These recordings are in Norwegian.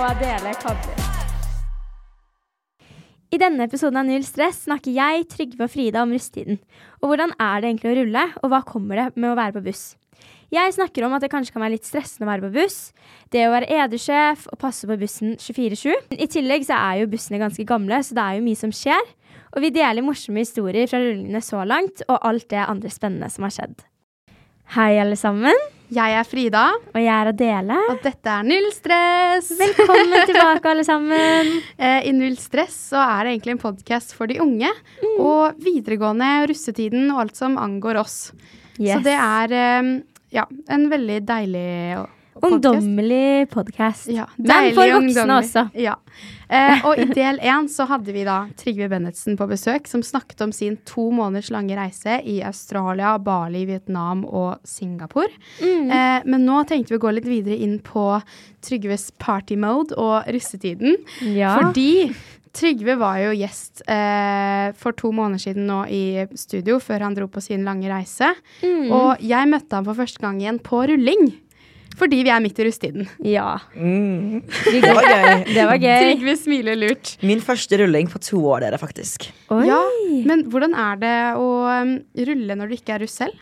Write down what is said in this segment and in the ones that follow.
Og Adele Kabler. I denne episoden av Null stress snakker jeg, Trygve og Frida om russetiden. Og hvordan er det egentlig å rulle, og hva kommer det med å være på buss? Jeg snakker om at det kanskje kan være litt stressende å være på buss. Det å være edersjef og passe på bussen 24-7. I tillegg så er jo bussene ganske gamle, så det er jo mye som skjer. Og vi deler morsomme historier fra rullingene så langt, og alt det andre spennende som har skjedd. Hei, alle sammen. Jeg er Frida, Og jeg er Adele. og dette er Null stress! Velkommen tilbake, alle sammen. Eh, I Null stress så er det egentlig en podkast for de unge. Og videregående russetiden og alt som angår oss. Så det er eh, ja, en veldig deilig. Ungdommelig podkast. Ja, Men for voksne også. Ja. Eh, og i del én så hadde vi da Trygve Bennetsen på besøk, som snakket om sin to måneders lange reise i Australia, Bali, Vietnam og Singapore. Mm. Eh, men nå tenkte vi å gå litt videre inn på Trygves party mode og russetiden. Ja. Fordi Trygve var jo gjest eh, for to måneder siden nå i studio, før han dro på sin lange reise. Mm. Og jeg møtte ham for første gang igjen på rulling. Fordi vi er midt i rustiden Ja. Mm. Det var gøy. Det var gøy. Trygve smiler lurt. Min første rulling på to år, dere, faktisk. Oi. Ja, men hvordan er det å um, rulle når du ikke er russ selv?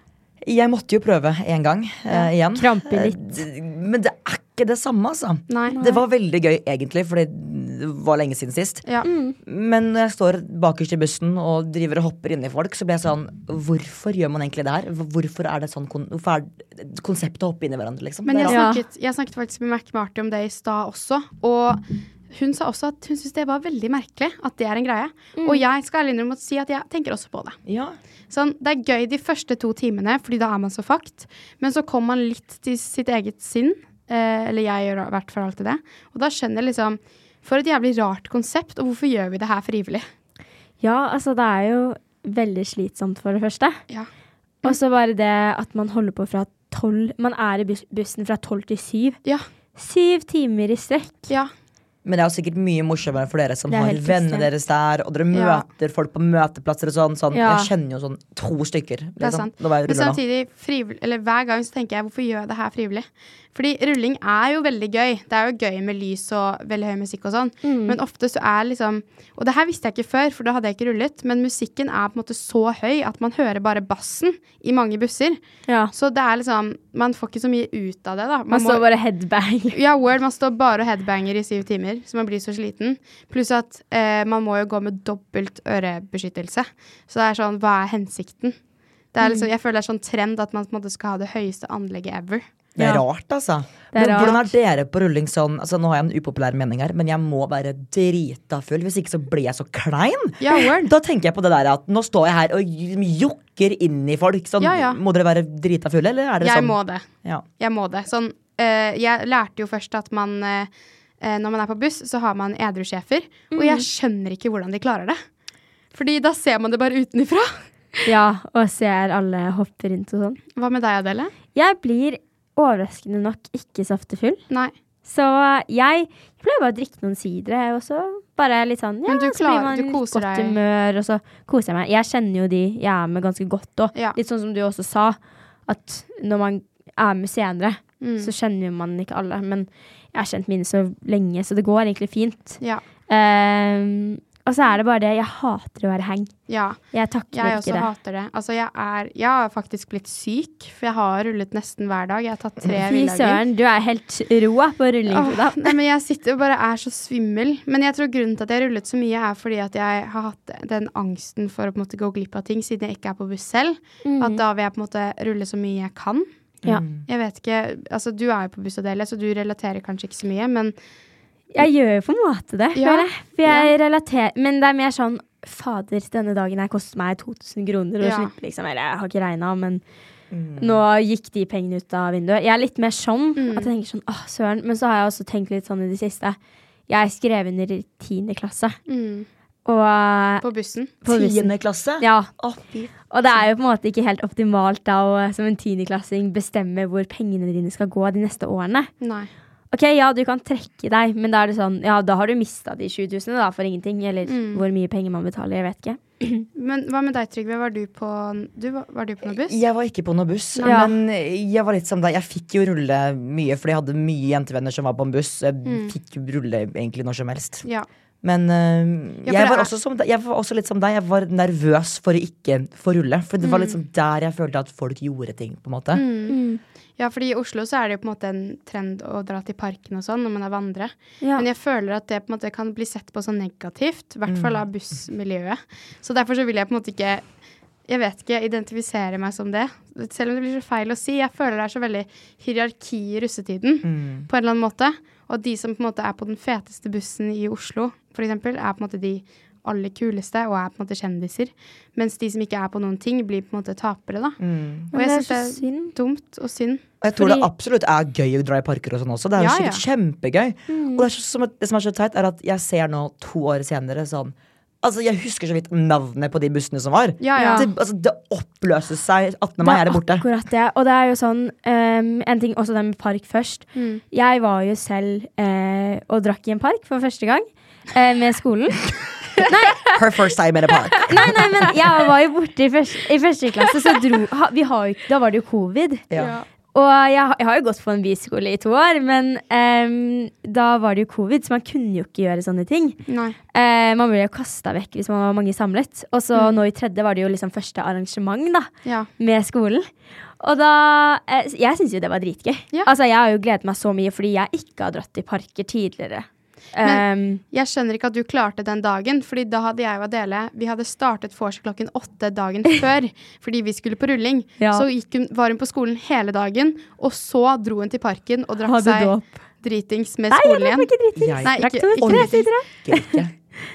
Jeg måtte jo prøve en gang uh, igjen. Krampe Eh, litt. Men det er ikke det samme, altså. Nei. Det var veldig gøy, egentlig, for det var lenge siden sist. Ja. Men når jeg står bakerst i bussen og driver og hopper inni folk, så blir jeg sånn Hvorfor gjør man egentlig det her? Hvorfor er det sånn kon Hvorfor er det konseptet å hoppe inn i hverandre, liksom? Men jeg snakket, jeg snakket faktisk med Mac Marty om det i stad også. Og hun sa også at hun syntes det var veldig merkelig at det er en greie. Og jeg skal ærlig innrømme å si at jeg tenker også på det. ja. Sånn, det er gøy de første to timene, fordi da er man så fakt. Men så kommer man litt til sitt eget sinn. Eh, eller jeg gjør i hvert fall alltid det. Og da skjønner jeg liksom For et jævlig rart konsept, og hvorfor gjør vi det her frivillig? Ja, altså det er jo veldig slitsomt for det første. Ja. Og så bare det at man holder på fra tolv Man er i bussen fra tolv til syv. Ja. Syv timer i strekk. Ja. Men det er jo sikkert mye morsommere for dere som har vennene deres der, og dere Ja. møter folk på møteplasser og sånn. sånn. Ja. Jeg kjenner jo sånn to stykker. Er liksom. Men samtidig, eller hver gang så tenker jeg hvorfor gjør jeg det her frivillig? Fordi rulling er jo veldig gøy. Det er jo gøy med lys og veldig høy musikk og sånn. Mm. Men ofte så er liksom Og det her visste jeg ikke før, for da hadde jeg ikke rullet. Men musikken er på en måte så høy at man hører bare bassen i mange busser. Ja. Så det er liksom Man får ikke så mye ut av det, da. Man står bare headbang. ja, word, man står bare og headbanger i syv timer, så man blir så sliten. Pluss at eh, man må jo gå med dobbelt ørebeskyttelse. Så det er sånn, hva er hensikten? Det er liksom, jeg føler det er sånn trend at man på en måte skal ha det høyeste anlegget ever. Det er Ja. rart, altså. Er men hvordan er dere på rulling sånn altså, Nå har jeg en upopulær mening her, men jeg må være drita full. Hvis ikke så blir jeg så klein. Ja, word. Da tenker jeg på det der at nå står jeg her og jokker inn i folk. Sånn, Ja, ja. Må dere være drita fulle, eller er det Jeg sånn? må det. Ja. Jeg må det. Sånn, eh, jeg lærte jo først at man eh, Når man er på buss, så har man edrusjefer. Og jeg skjønner ikke hvordan de klarer det. Fordi da ser man det bare utenfra. Ja, og ser alle hoppe rundt og sånn. Hva med deg, Adele? Jeg blir overraskende nok ikke så ofte full. Nei. Så jeg pleier bare å drikke noen sidere, og så bare litt sånn Ja, Men du så blir man du godt deg. humør, og så koser jeg meg. Jeg kjenner jo de jeg er med ganske godt òg. Ja. Litt sånn som du også sa, at når man er med senere, Mm. så kjenner man ikke alle. Men jeg har kjent mine så lenge, så det går egentlig fint. Ja. Um, og så er det bare det, jeg hater å være hang. ja. Jeg takler Jeg ikke også det. hater det. Altså, jeg, er, jeg har faktisk blitt syk, for jeg har rullet nesten hver dag. Jeg har tatt tre Fy søren, du er helt rå på rulling. Åh, Frida. nei, men jeg sitter og bare er så svimmel. Men jeg tror grunnen til at jeg har rullet så mye, er fordi at jeg har hatt den angsten for å på måte gå glipp av ting, siden jeg ikke er på buss selv. Mm. At da vil jeg på en måte rulle så mye jeg kan. Ja. Jeg vet ikke, altså Du er jo på buss og så du relaterer kanskje ikke så mye, men Jeg gjør jo på en måte det, Ja. føler jeg. For jeg relaterer Men det er mer sånn Fader, denne dagen her koster meg 2000 kroner å Ja. slippe, liksom. Eller jeg har ikke regna, men nå gikk de pengene ut av vinduet. Jeg er litt mer sånn Mm. at jeg tenker sånn åh, søren. Men så har jeg også tenkt litt sånn i det siste. Jeg skrev under i tiende klasse, mm, og på bussen. på. Tiende klasse? Ja, Å, og det er jo på en måte ikke helt optimalt da å som en tiendeklassing bestemme hvor pengene dine skal gå de neste årene. Nei. Ok, ja, du kan trekke deg, men da er det sånn, ja, da har du mista de 20 000 da, for ingenting. Eller Mm. hvor mye penger man betaler, jeg vet ikke. Men hva med deg, Trygve? Var du på, du, var, du på noe buss? Jeg var ikke på noe buss, Ja. men jeg var litt som deg. Jeg fikk jo rulle mye, fordi jeg hadde mye jentevenner som var på en buss. Jeg Mm. fikk rulle egentlig når som helst. Ja. Men øh, Ja, jeg, var er- også som, jeg var også litt som deg. Jeg var nervøs for å ikke få rulle. For det var Mm. liksom der jeg følte at folk gjorde ting. på en måte Mm. Ja, fordi i Oslo så er det jo på en måte en trend å dra til parken og sånn når man er vandrer. Ja. Men jeg føler at det på en måte kan bli sett på så negativt, i hvert fall av bussmiljøet. Så derfor så vil jeg på en måte ikke jeg vet ikke, jeg identifiserer meg som det. Selv om det blir så feil å si. Jeg føler det er så veldig hierarki i russetiden Mm. på en eller annen måte. Og de som på en måte er på den feteste bussen i Oslo, for eksempel, er på en måte de aller kuleste og er på en måte kjendiser. Mens de som ikke er på noen ting, blir på en måte tapere, da. Mm. Og jeg det er syns det er synd. dumt og synd. Og jeg tror Fordi- det absolutt er gøy å dra i parker og sånn også. Det er jo Ja, sikkert kjempegøy. Og det, er så, som, det som er så teit, er at jeg ser nå to år senere sånn Altså, Jeg husker så vidt navnet på de bussene som var. Ja, ja. Det, altså, det oppløser seg. 18. mai er det borte. akkurat det. Og det er jo sånn um, En ting også det med park først. Mm. Jeg var jo selv uh, og drakk i en park for første gang uh, med skolen. Her first time in a park. Nei, nei, men jeg var jo borte i første, i første klasse, så dro ha, vi har jo, Da var det jo covid. Ja. Og jeg, jeg har jo gått på en biskole i to år, men um, da var det jo covid, så man kunne jo ikke gjøre sånne ting. Eh, man ble jo kasta vekk hvis man var mange samlet. Og så Mm. nå i tredje var det jo liksom første arrangement da, Ja. med skolen. Og da uh, Jeg syns jo det var dritgøy. Ja. Altså, jeg har jo gledet meg så mye fordi jeg ikke har dratt i parker tidligere. Men- Ehm, Jeg skjønner ikke at du klarte den dagen, Fordi da hadde jeg og Adele Vi hadde startet vors klokken åtte dagen før fordi vi skulle på rulling. Ja. Så gikk hun, var hun på skolen hele dagen, og så dro hun til parken og drakk seg dåp. dritings med Nei, jeg skolen drakk igjen. ikke dritings. Jeg Nei, ikke, ikke, ikke, ikke ikke.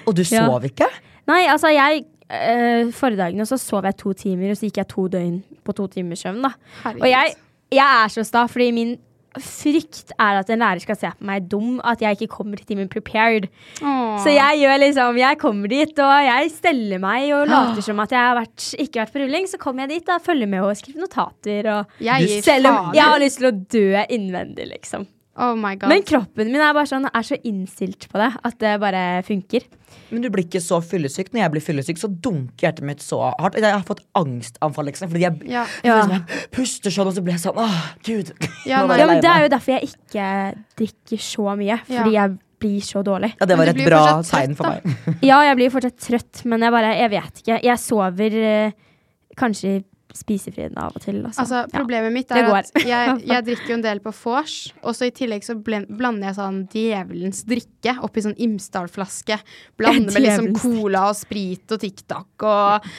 Og du Ja. sov ikke? Nei, altså jeg øh, Forrige dagen så sov jeg to timer, og så gikk jeg to døgn på to timers søvn. da Herregud. Og jeg, jeg er så sta, fordi min frykt er at en lærer skal se på meg dum, at jeg ikke kommer til timen prepared. Åh. Så jeg gjør liksom Jeg kommer dit, og jeg steller meg og later som at jeg har vært, ikke vært på rulling. Så kommer jeg dit og følger med og skriver notater. Og Jeg selv om jeg har lyst til å dø innvendig, liksom. Oh my god. Men kroppen min er bare sånn, er så innstilt på det at det bare funker. Men du blir ikke så fyllesyk. Når jeg blir fyllesyk, så dunker hjertet mitt så hardt. Jeg har fått angstanfall, liksom. Fordi jeg, ja. Ja. liksom, jeg puster sånn, og så blir jeg sånn Åh, gud. Ja, nei. Ja, men Det er jo derfor jeg ikke drikker så mye. Ja. Fordi jeg blir så dårlig. Ja, det var et bra tegn for meg. Ja, jeg blir fortsatt trøtt, men jeg bare Jeg vet ikke. Jeg sover eh, kanskje i spisefriden av og til. Altså. Altså, Ja. Problemet mitt er at jeg, jeg drikker jo en del på vors, og så i tillegg så blander jeg sånn djevelens drikke oppi sånn Imsdal-flaske. Blander med liksom cola og sprit og TikTok og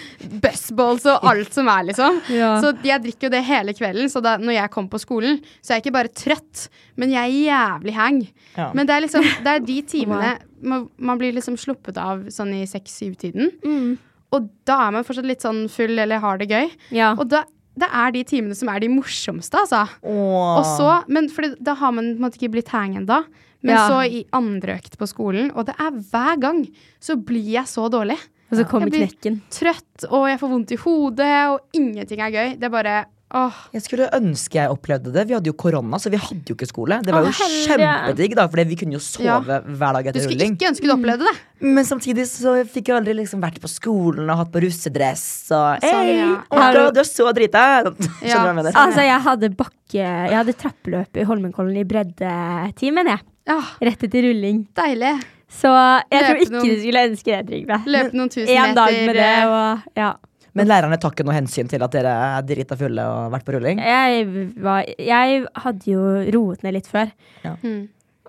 busballs og alt som er, liksom. Ja. Så jeg drikker jo det hele kvelden, så da når jeg kommer på skolen, så er jeg ikke bare trøtt, men jeg er jævlig hang. Ja. Men det er liksom Det er de timene man, man blir liksom sluppet av sånn i seks-syv-tiden. Mm. Og da er man fortsatt litt sånn full eller har det gøy. Ja. Og da, det er de timene som er de morsomste, altså. Åh. Og så, men for da har man på en måte ikke blitt hang ennå. Men Ja. så i andre økt på skolen, og det er hver gang, så blir jeg så dårlig. Og så kommer knekken. Jeg blir- knekken. Trøtt, og jeg får vondt i hodet, og ingenting er gøy. Det er bare Åh, Jeg skulle ønske jeg opplevde det. Vi hadde jo korona, så vi hadde jo ikke skole. Det var jo kjempedigg, da, for vi kunne jo sove Ja. hver dag du etter skulle rulling. ikke ønske du opplevde det. Men samtidig så fikk jeg aldri liksom vært på skolen og hatt på russedress og Hei, ja. Olga, du er så drita! Skjønner du hva jeg mener? Altså, jeg hadde bakke Jeg hadde trappeløp i Holmenkollen i breddetimen, jeg. Ja, Rett etter rulling. deilig. Så jeg tror ikke noen- du skulle ønske det, Trygve. Løpe noen tusen meter. En dag med det eh, og ja. Men lærerne tar ikke noe hensyn til at dere er drita fulle og har vært på rulling? Jeg, var, jeg hadde jo roet ned litt før. Mm.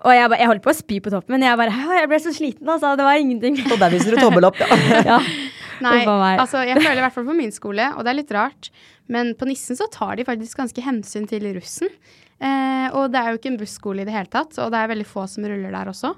Og jeg, jeg holdt på å spy på toppen, men jeg bare Jeg ble så sliten, altså. Det var ingenting. Og der viser du tommel opp, ja. ja. Nei, altså jeg føler i hvert fall på min skole, og det er litt rart, men på Nissen så tar de faktisk ganske hensyn til russen. Eh, og det er jo ikke en busskole i det hele tatt, og det er veldig få som ruller der også.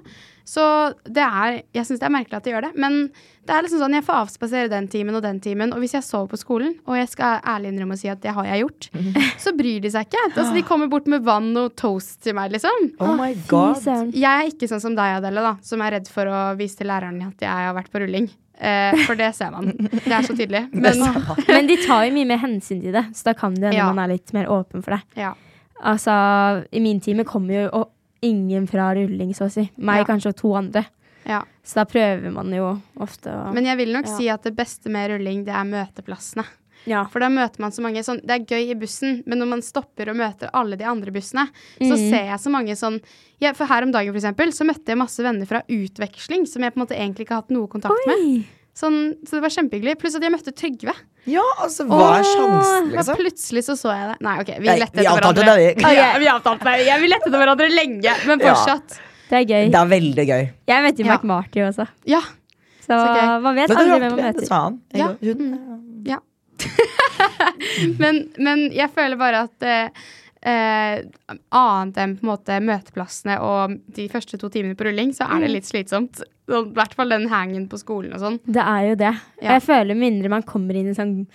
Så det er Jeg syns det er merkelig at de gjør det, men det er liksom sånn jeg får avspasere den timen og den timen, og hvis jeg sover på skolen, og jeg skal ærlig innrømme å si at det har jeg gjort, så bryr de seg ikke. Altså de kommer bort med vann og toast til meg, liksom. Oh my god. Jeg er ikke sånn som deg, Adele, da, som er redd for å vise til læreren at jeg har vært på rulling. Eh, for det ser man. Det er så tydelig. Men Men de tar jo mye mer hensyn til det, så da kan det hende Ja. man er litt mer åpen for det. ja. Altså, i min time kommer jo ingen fra rulling, så å si. Meg Ja. kanskje og to andre. ja. Så da prøver man jo ofte å Men jeg vil nok Ja. si at det beste med rulling, det er møteplassene. ja. For da møter man så mange sånn Det er gøy i bussen, men når man stopper og møter alle de andre bussene, så Mm. ser jeg så mange sånn ja, For her om dagen, for eksempel, så møtte jeg masse venner fra utveksling som jeg på en måte egentlig ikke har hatt noe kontakt med. Sånn, så det var kjempehyggelig. Pluss at jeg møtte Trygve. Ja, altså, hva er sjansen, liksom? plutselig så så jeg det. Nei, OK, vi lette etter hverandre. det, vi. Ja, vi avtalte det. Ja, vi lette etter hverandre lenge, men Ja. fortsatt. Det er gøy. Det er veldig gøy. Jeg møtte jo Ja. Mark Marty også. Ja. Så, Så gøy. man vet aldri hvem man møter. sa han. Ja. hun, Ja. men, men jeg føler bare at eh, eh, annet enn på en måte møteplassene og de første to timene på rulling, så Mm. er det litt slitsomt. I hvert fall den hangen på skolen og sånn. Det er jo det. Ja. Jeg føler med mindre man kommer inn i sånn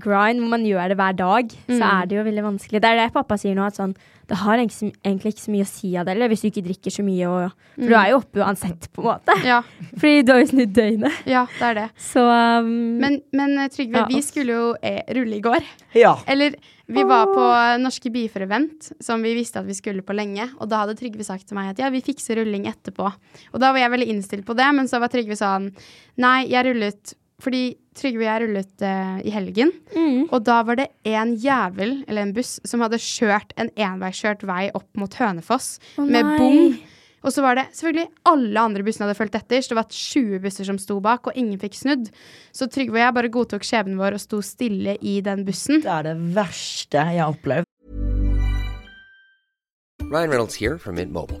grind hvor man gjør det hver dag, så Mm. er det jo veldig vanskelig. Det er det pappa sier nå, at sånn, det har egentlig, ikke så- så mye å si av det, eller hvis du ikke drikker så mye. Og, for du er jo oppe uansett, på en måte. Ja, Fordi du har jo snudd døgnet. ja, det er det. Så um, Men, men eh, Trygve, Ja, vi skulle jo eh, rulle i går. ja. Eller vi var på Norske Bifer-event, som vi visste at vi skulle på lenge. Og da hadde Trygve sagt til meg at ja, vi fikser rulling etterpå. Og da var jeg veldig innstilt på det, men så var Trygve sånn nei, jeg rullet Fordi Trygve og jeg rullet uh, i helgen, mm, og da var det en jævel, eller en buss, som hadde kjørt en enveiskjørt vei opp mot Hønefoss oh, med bom. Og så var det selvfølgelig alle andre bussene hadde fulgt etter, så det var 20 busser som sto bak, og ingen fikk snudd. Så Trygve og jeg bare godtok skjebnen vår og sto stille i den bussen. Det er det verste jeg har opplevd. Ryan Reynolds here from Mint Mobile.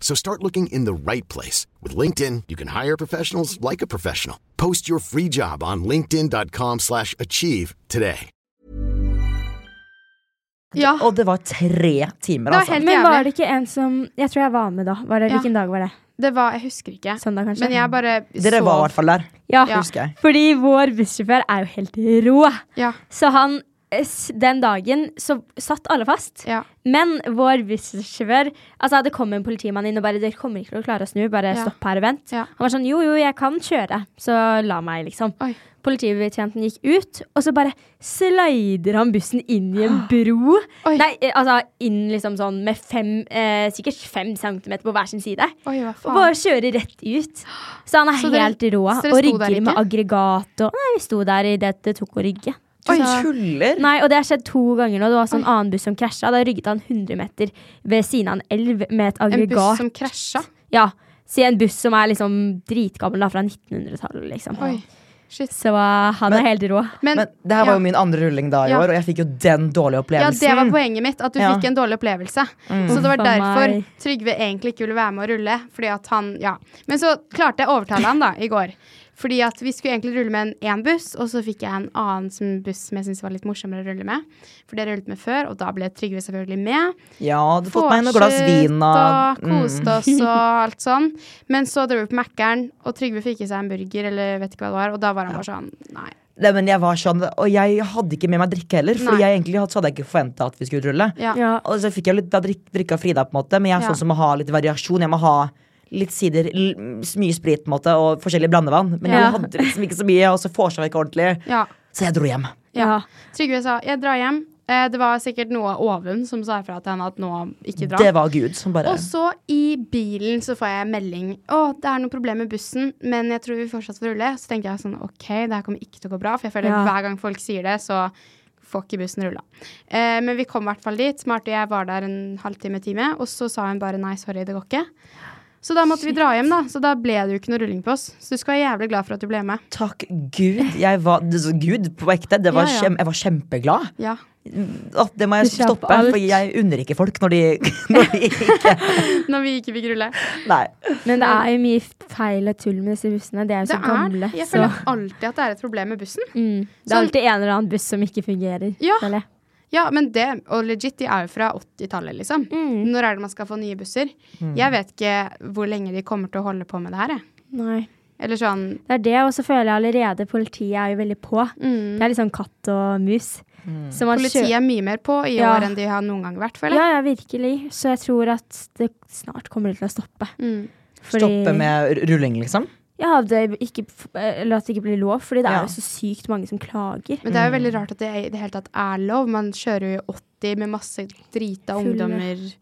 So start looking in the right place. With LinkedIn, you can hire professionals like a professional. Post your free job on linkedin.com slash achieve today. Ja, Og det var tre timer, altså. Men var det ikke en som Jeg tror jeg var med da. Var det, Ja. Hvilken dag var det? det var Jeg husker ikke. Søndag, kanskje? Men jeg bare Dere var i hvert fall der. ja. Ja. Fordi vår bussjåfør er jo helt rå. Ja. Så han Den dagen så satt alle fast. Ja. Men vår bussjåfør Altså Det kom en politimann inn og bare 'Dere kommer ikke til å klare å snu. Bare Ja. stopp her og vent'. Ja. Han var sånn 'Jo, jo, jeg kan kjøre. Så la meg', liksom. Oi. Politibetjenten gikk ut, og så bare slider han bussen inn i en bro. Oi. Nei, eh, altså inn liksom sånn med fem eh, Sikkert fem centimeter på hver sin side. Oi, Og bare kjører rett ut. Så han er Så dere- helt rå. Og rygger med aggregat og Nei, vi sto der i det det tok å rygge. Du tuller! Nei, og det har skjedd to ganger nå. Det var en annen buss som krasja. Da rygget han 100 meter ved siden av en elv med et aggregat. En buss som krasja. Ja. Si en buss som er liksom dritgammel, da, fra 1900-tallet, liksom. Oi. Shit. Så uh, han er helt rå. Men, Men det her var ja. jo min andre rulling da i Ja. år, og jeg fikk jo den dårlige opplevelsen. Ja, det var poenget mitt. At du Ja. fikk en dårlig opplevelse. Så det var For derfor meg. Trygve egentlig ikke ville være med å rulle. Fordi at han, ja. Men så klarte jeg å overtale han da, i går. Fordi at vi skulle egentlig rulle med en én buss, og så fikk jeg en annen som buss som jeg syntes var litt morsommere å rulle med. For det rullet med før, og da ble Trygve selvfølgelig med. Ja, du fått meg noen glass vin og og koste mm. oss og alt sånn. Men så dro vi på Mækkern, og Trygve fikk i seg en burger, eller vet ikke hva det var, og da var han bare sånn Nei. Nei, men jeg var sånn, Og jeg hadde ikke med meg drikke heller, for jeg egentlig hadde, så hadde jeg ikke forventa at vi skulle rulle. Ja. Ja. Og så fikk jeg litt da drikk, drikke av Frida, på en måte men jeg er Ja. sånn som må ha litt variasjon. Jeg må ha litt sider, mye sprit på en måte og forskjellig blandevann. Men Ja. jeg hadde liksom ikke så mye, og så vorsa jeg ikke ordentlig. ja. Så jeg dro hjem. Ja. Trygve sa 'jeg drar hjem'. Eh, det var sikkert noe oven som sa ifra til henne at nå ikke dra. Det var Gud som bare Og så i bilen så får jeg melding 'Å, det er noe problem med bussen, men jeg tror vi fortsatt får rulle'. Så tenker jeg sånn OK, det her kommer ikke til å gå bra. For jeg føler Ja. hver gang folk sier det, så får ikke bussen rulla. Eh, men vi kom i hvert fall dit. Marte og jeg var der en halvtime, time, og så sa hun bare 'nei, sorry, det går ikke'. Så da måtte vi dra hjem, da. Så da ble det jo ikke noe rulling på oss. Så du skal være jævlig glad for at du ble med. Takk Gud. Jeg var det, Gud på ekte. Det var Ja, ja. kjem, jeg var kjempeglad. Ja. Det må jeg stoppe, alt. for jeg unner ikke folk når de, når de ikke Når vi ikke fikk rulle. Nei. Men det er jo mye feil og tull med disse bussene. De er jo Det så er, gamle. jeg så føler alltid at det er et problem med bussen. mm, det er alltid en eller annen buss som ikke fungerer. Ja. Eller? Ja, men det, og legit, de er jo fra 80-tallet, liksom. Mm. Når er det man skal få nye busser? Jeg vet ikke hvor lenge de kommer til å holde på med det her, jeg. Nei. Eller sånn Det er det, og så føler jeg allerede politiet er jo veldig på. mm. Det er sånn katt og mus. Så man Politiet er mye mer på i Ja. år enn de har noen gang vært, føler jeg. Ja, ja, virkelig. Så jeg tror at det snart kommer til å stoppe. Mm. Fordi- Stoppe med rulling, liksom? Ja, det ikke, eller at det ikke blir lov, fordi det Ja. er jo så sykt mange som klager. Men det er jo veldig rart at det i det hele tatt er lov. Man kjører jo i 80 med masse drita Full. ungdommer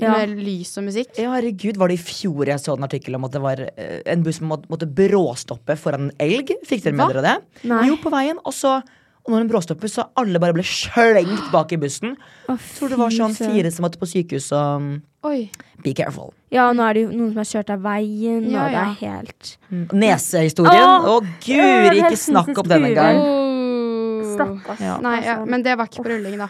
Ja. med lys og musikk. Ja, herregud, Var det i fjor jeg så en artikkel om at det var eh, en buss som måtte, måtte bråstoppe foran en elg? Fikk dere med Hva? dere det? Nei. Jo, på veien. Og så og når hun bråstopper, så alle bare ble slengt bak i bussen. Oh, tror det var sånn fire som måtte på sykehus og um, Oi. Be careful. Ja, nå er det jo noen som har kjørt av veien, Ja, og det er helt Nesehistorien. Å, oh, guri, ikke snakk om den engang. Stakkars. Ja. Nei, ja, men det var ikke på rulling, da.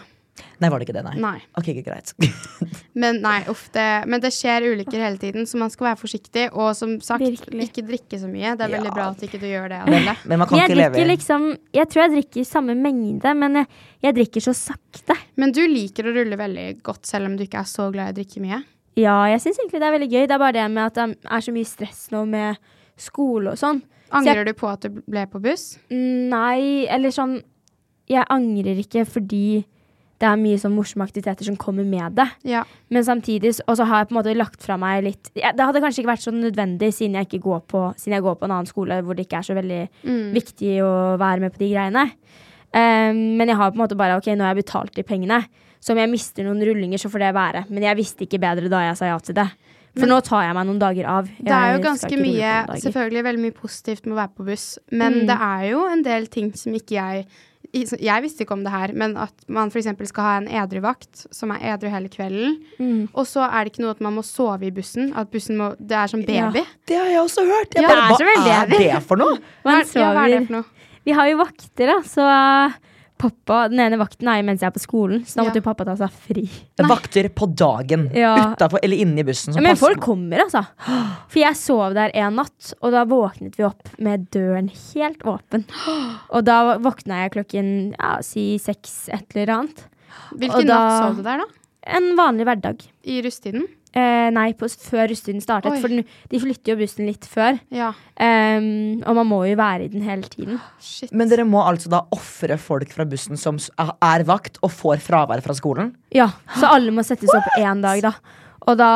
Nei, var det ikke det, nei? Nei. Ok, ikke greit. Men nei, uff, det, men det skjer ulykker hele tiden, så man skal være forsiktig. Og som sagt, Virkelig. ikke drikke så mye. Det er veldig Ja. bra at ikke du gjør det, Adele. Men man kan jeg ikke leve liksom Jeg tror jeg drikker samme mengde, men jeg, jeg drikker så sakte. Men du liker å rulle veldig godt, selv om du ikke er så glad i å drikke mye. Ja, jeg syns egentlig det er veldig gøy. Det er bare det med at det er så mye stress nå med skole og sånn. Angrer du på at du ble på buss? Nei, eller sånn Jeg angrer ikke fordi det er mye sånn morsomme aktiviteter som kommer med det. Ja. Men samtidig Og så har jeg på en måte lagt fra meg litt Det hadde kanskje ikke vært så nødvendig siden jeg, ikke går på, siden jeg går på en annen skole hvor det ikke er så veldig Mm. viktig å være med på de greiene. Um, men jeg har på en måte bare Ok, nå har jeg betalt de pengene. Så om jeg mister noen rullinger, så får det være. Men jeg visste ikke bedre da jeg sa ja til det. For Men- nå tar jeg meg noen dager av. Det er jo ganske mye. Selvfølgelig veldig mye positivt med å være på buss, men Mm. det er jo en del ting som ikke jeg Jeg visste ikke om det her, men at man f.eks. skal ha en edru vakt som er edru hele kvelden. Mm. Og så er det ikke noe at man må sove i bussen. At bussen må Det er som Ja. baby. Det har jeg også hørt. Jeg Ja, bare, er hva er det for noe? Man sover. ja, hva er det for noe? Vi har jo vakter, da, så uh, pappa Den ene vakten er jo mens jeg er på skolen, så da Ja. måtte jo pappa ta seg fri. Vakter på dagen. Ja. Utafor eller inne i bussen. som Men passer- folk kommer, altså. For jeg sov der en natt, og da våknet vi opp med døren helt åpen. Og da våkna jeg klokken ja, si seks, et eller annet. Hvilken da- natt sov du der, da? En vanlig hverdag. I rusttiden? Eh, nei, på, før russetiden startet. Oi. For den, de flytter jo bussen litt før. Ja. Um, og man må jo være i den hele tiden. Shit. Men dere må altså da ofre folk fra bussen som er vakt og får fravær fra skolen? Ja, Så alle må settes opp én dag, da. Og da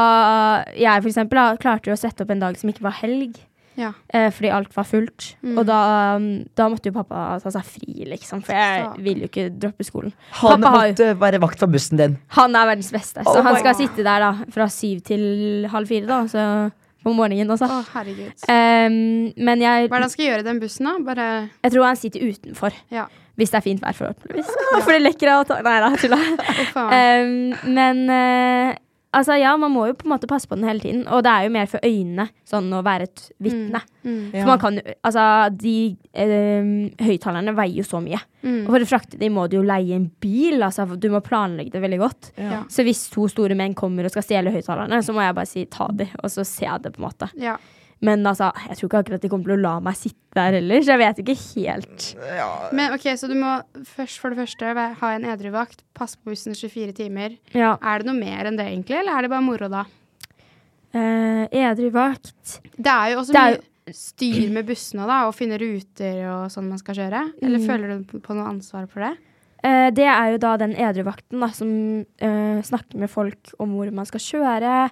jeg for eksempel da, klarte jo å sette opp en dag som ikke var helg. Ja. Eh, fordi alt var fullt. Mm. Og da, um, da måtte jo pappa ta seg fri, liksom. For jeg ville vil jo ikke droppe skolen. Han Pappa har måtte være vakt for bussen din. Han er verdens beste, så Oh han skal God. sitte der da fra syv til halv fire, da. Så på morgenen også. Å, herregud. Um, men jeg, Hva er det han skal gjøre i den bussen, da? Bare jeg tror han sitter utenfor. Ja. Hvis det er fint vær, forhåpentligvis. For det lekker av å ta Nei da, tulla. Oh. Um, men eh, altså ja, man må jo på en måte passe på den hele tiden. Og det er jo mer for øynene, sånn å være et vitne. Mm. For man kan jo Altså, de eh, høyttalerne veier jo så mye. Mm. Og for å frakte de må du jo leie en bil. Altså, du må planlegge det veldig godt. Ja. Så hvis to store menn kommer og skal stjele høyttalerne, så må jeg bare si ta de, og så ser jeg det, på en måte. Ja. Men altså, jeg tror ikke akkurat de kommer til å la meg sitte der heller, så jeg vet ikke helt. Men ok, så du må først for det første ha en edru vakt, passe på bussen 24 timer. Ja. Er det noe mer enn det, egentlig, eller er det bare moro da? Eh, edru vakt. Det er jo også er jo... mye styr med bussene, da, og finne ruter og sånn man skal kjøre. Eller Mm. føler du på noe ansvar for det? Eh, det er jo da den edru vakten da, som eh, snakker med folk om hvor man skal kjøre.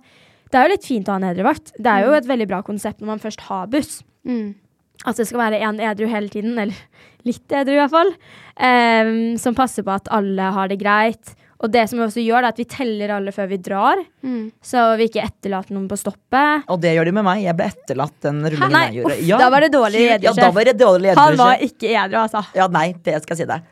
Det er jo litt fint å ha en edru vakt. Det er jo et veldig bra konsept når man først har buss. Mm. At det skal være en edru hele tiden, eller litt edru i hvert fall. Um, som passer på at alle har det greit. Og det som vi også gjør, er at vi teller alle før vi drar. Mm. Så vi ikke etterlater noen på stoppet. Og det gjør de med meg. Jeg ble etterlatt den rullingen Nei, jeg gjorde. uff, da var det dårlig Ja, da var det dårlig Han var ikke edru, altså. Ja, nei, det skal jeg si deg.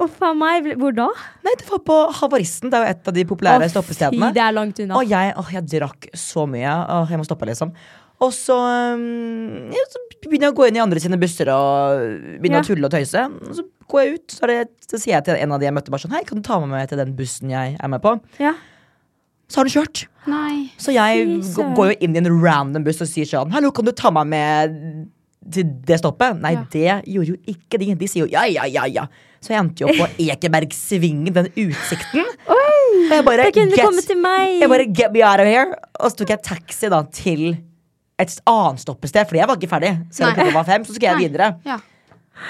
Uff a meg. Hvor da? Nei, det var på Havaristen. Det er jo et av de populære Å, stoppestedene. Fy, det er langt unna. Og jeg, åh, jeg drakk så mye. Åh, jeg må stoppe, liksom. Og så, um, ja, så begynner jeg å gå inn i andre sine busser og begynner Ja. å tulle og tøyse. Og så går jeg ut, så, er det, så sier jeg til en av de jeg møtte, bare sånn Hei, kan du ta med meg til den bussen jeg er med på? Ja. Så har den kjørt. Nei. Så jeg Fy går jo inn i en random buss og sier sånn Hallo, kan du ta meg med til det stoppet? Nei, Ja. det gjorde jo ikke de. De sier jo ja, ja, ja, ja. Så jeg endte jo på Ekebergsvingen, den utsikten. Og jeg bare, Da kunne du komme til meg. jeg bare get me out of here. Og så tok jeg taxi da til et annet stoppested, fordi jeg var ikke ferdig. Så, jeg var fem, så skulle jeg videre. Ja.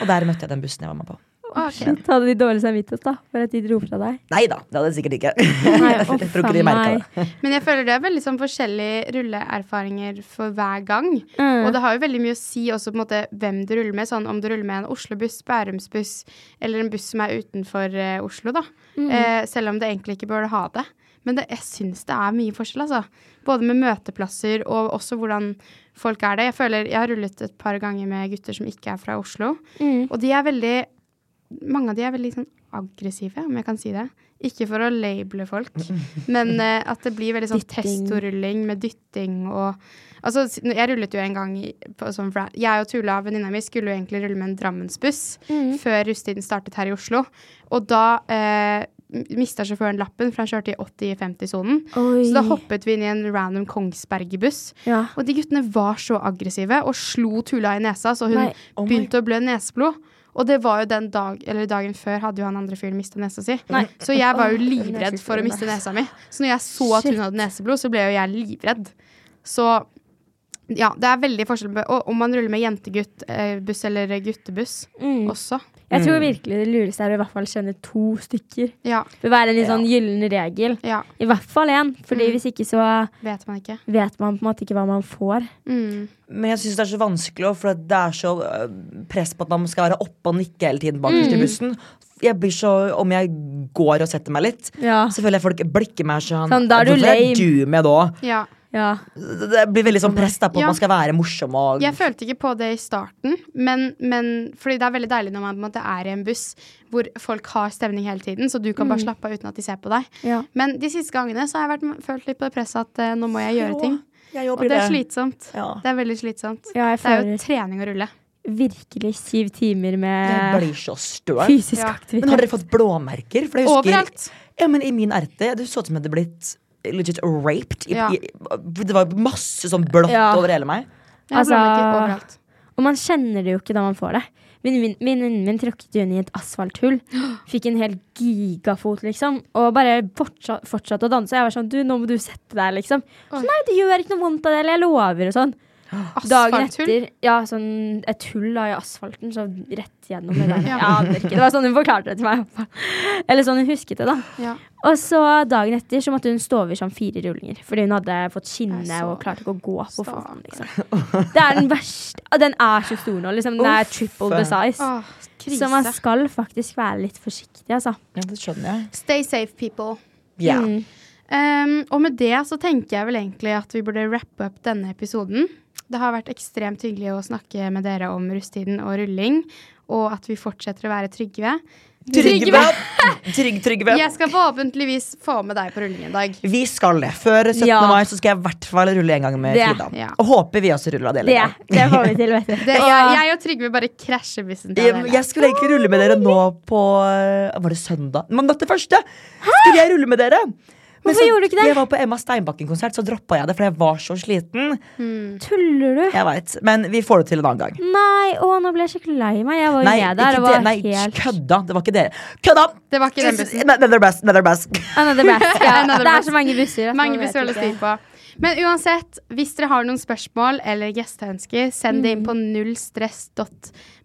Og der møtte jeg den bussen jeg var med på. Ok. Shit, hadde de dårlig samvittighet da, for at de dro fra deg? Nei da, det hadde jeg sikkert ikke. Nei, jeg tror ikke de merka det. Men jeg føler det er veldig sånn forskjellige rulleerfaringer for hver gang. Mm. Og det har jo veldig mye å si også på en måte hvem du ruller med. Sånn om du ruller med en Oslo-buss, Bærumsbuss eller en buss som er utenfor uh, Oslo, da. Eh, selv om det egentlig ikke bør ha det. Men det, jeg syns det er mye forskjell, altså. Både med møteplasser og også hvordan folk er det. Jeg føler jeg har rullet et par ganger med gutter som ikke er fra Oslo. Mm. Og de er veldig Mange av de er veldig sånn aggressive, om jeg kan si det. Ikke for å labele folk, men uh, at det blir veldig sånn testorulling med dytting og Altså, jeg rullet jo en gang på sånn Jeg og Tula, venninna mi, skulle jo egentlig rulle med en Drammensbuss før rustiden startet her i Oslo. Og da uh, mista sjåføren lappen, for han kjørte i 80-50-sonen. Så da hoppet vi inn i en random Kongsberg-buss. Ja. Og de guttene var så aggressive og slo Tula i nesa, så hun Nei. Oh begynte å blø neseblod. Og det var jo den dag, eller dagen før hadde jo han andre fyren mista nesa si. Nei. Så jeg var jo livredd for å miste nesa mi. Så når jeg så at hun hadde neseblod, så ble jo jeg livredd. Så ja, det er veldig forskjell på om man ruller med jentegutt-buss eller guttebuss Mm. også. Jeg tror virkelig det lureste er å i hvert fall kjenne to stykker. Ja, Det vil være en litt sånn gyllen regel. ja, I hvert fall én, Fordi Mm. hvis ikke så vet man ikke. vet man på en måte ikke hva man får. Mm. Men jeg syns det er så vanskelig, også, for det er så øh, press på at man skal være oppe og nikke hele tiden bakerst i bussen. Jeg blir så, Om jeg går og setter meg litt, Ja. så føler jeg folk blikker meg sånn Sånn, da er du Hvorfor er lame." du med da? Ja. Ja. Det blir veldig sånn press på Ja. at man skal være morsom og Jeg følte ikke på det i starten, men, men fordi det er veldig deilig når man på en måte er i en buss hvor folk har stemning hele tiden, så du kan bare slappe av uten at de ser på deg. ja. Men de siste gangene så har jeg vært, følt litt på det presset at uh, nå må jeg gjøre ting. Jeg Og det er slitsomt. Ja. Det er veldig slitsomt. ja, jeg Det er jo trening å rulle. virkelig syv timer med fysisk Ja. aktivitet. Men har dere fått blåmerker? For jeg husker, Overalt. Ja, men I min RT det så ut som det hadde blitt legit raped. I, Ja. i, det var masse sånn blått Ja. over hele meg. Jeg Altså- blåmerker overalt. Og man kjenner det jo ikke da man får det. Venninnen min, venninnen min tråkket jo inn i et asfalthull. Fikk en hel gigafot, liksom. Og bare fortsatt, å danse. Jeg var sånn Du, nå må du sette deg, liksom. Så Oi. nei, det gjør ikke noe vondt av det, eller jeg lover, og sånn. Dagen etter Ja, sånn et hull da i asfalten, så rett gjennom det der. Ja. Jeg aner ikke. Det var sånn hun forklarte det til meg. Eller sånn hun husket det, da. Ja. Og så dagen etter så måtte hun stå over sånn fire rullinger. Fordi hun hadde fått skinne og klarte ikke å gå på foten. Liksom. Det er den verste Den er så stor nå. Liksom. Den er triple the size. Åh. Så man skal faktisk være litt forsiktig, altså. Ja, det skjønner jeg. Stay safe, people. Yeah. Mm. Um, og med det så tenker jeg vel egentlig at vi burde rappe opp denne episoden. Det har vært ekstremt hyggelig å snakke med dere om rusttiden og rulling, og at vi fortsetter å være trygge. Trygve! Trygg Trygve. Jeg skal forhåpentligvis få med deg på rulling en dag. Vi skal det. Før 17. Ja. mai så skal jeg i hvert fall rulle en gang med Det, Frida. ja. Og håper vi også ruller av det. Det, får vi til, vet du. Det, jeg, jeg og Trygve bare krasjer bussen til Jeg, Adele. jeg skulle egentlig rulle med dere nå på eh, Var det søndag? Mandag til første! Skulle jeg rulle med dere? Men Hvorfor så- gjorde du ikke det? Jeg var på Emma Steinbakken-konsert, så droppa jeg det, for jeg var så sliten. Tuller du? Jeg vet, Men vi får det til en annen gang. Nei, å, nå ble jeg skikkelig lei meg. Jeg var jo Nei, med der. det, nei helt kødda! Det var ikke dere. Kødda! Det var ikke den bussen. Another bus, another bus. Another best. Ja, Another det er så mange busser. Mange busser å styr på. Men uansett, hvis dere har noen spørsmål eller gjesteønsker, send det inn på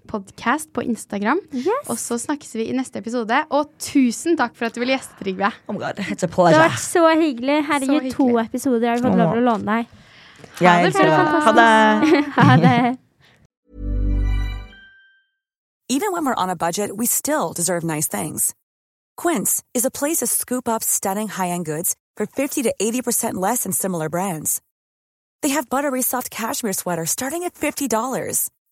nullstress.podcast på Instagram. Yes. Og så snakkes vi i neste episode. Og tusen takk for at du ville gjeste, Trygve. Oh God, Det har vært så hyggelig. Herregud, hyggelig. to episoder har vi fått lov til å låne deg. Ha det, er. Ha det. Ha det. Even when we're on a budget, we still deserve nice things. Quince is a place to scoop up stunning high-end goods for 50 to 80% less than similar brands. They have buttery soft cashmere sweaters starting at $50,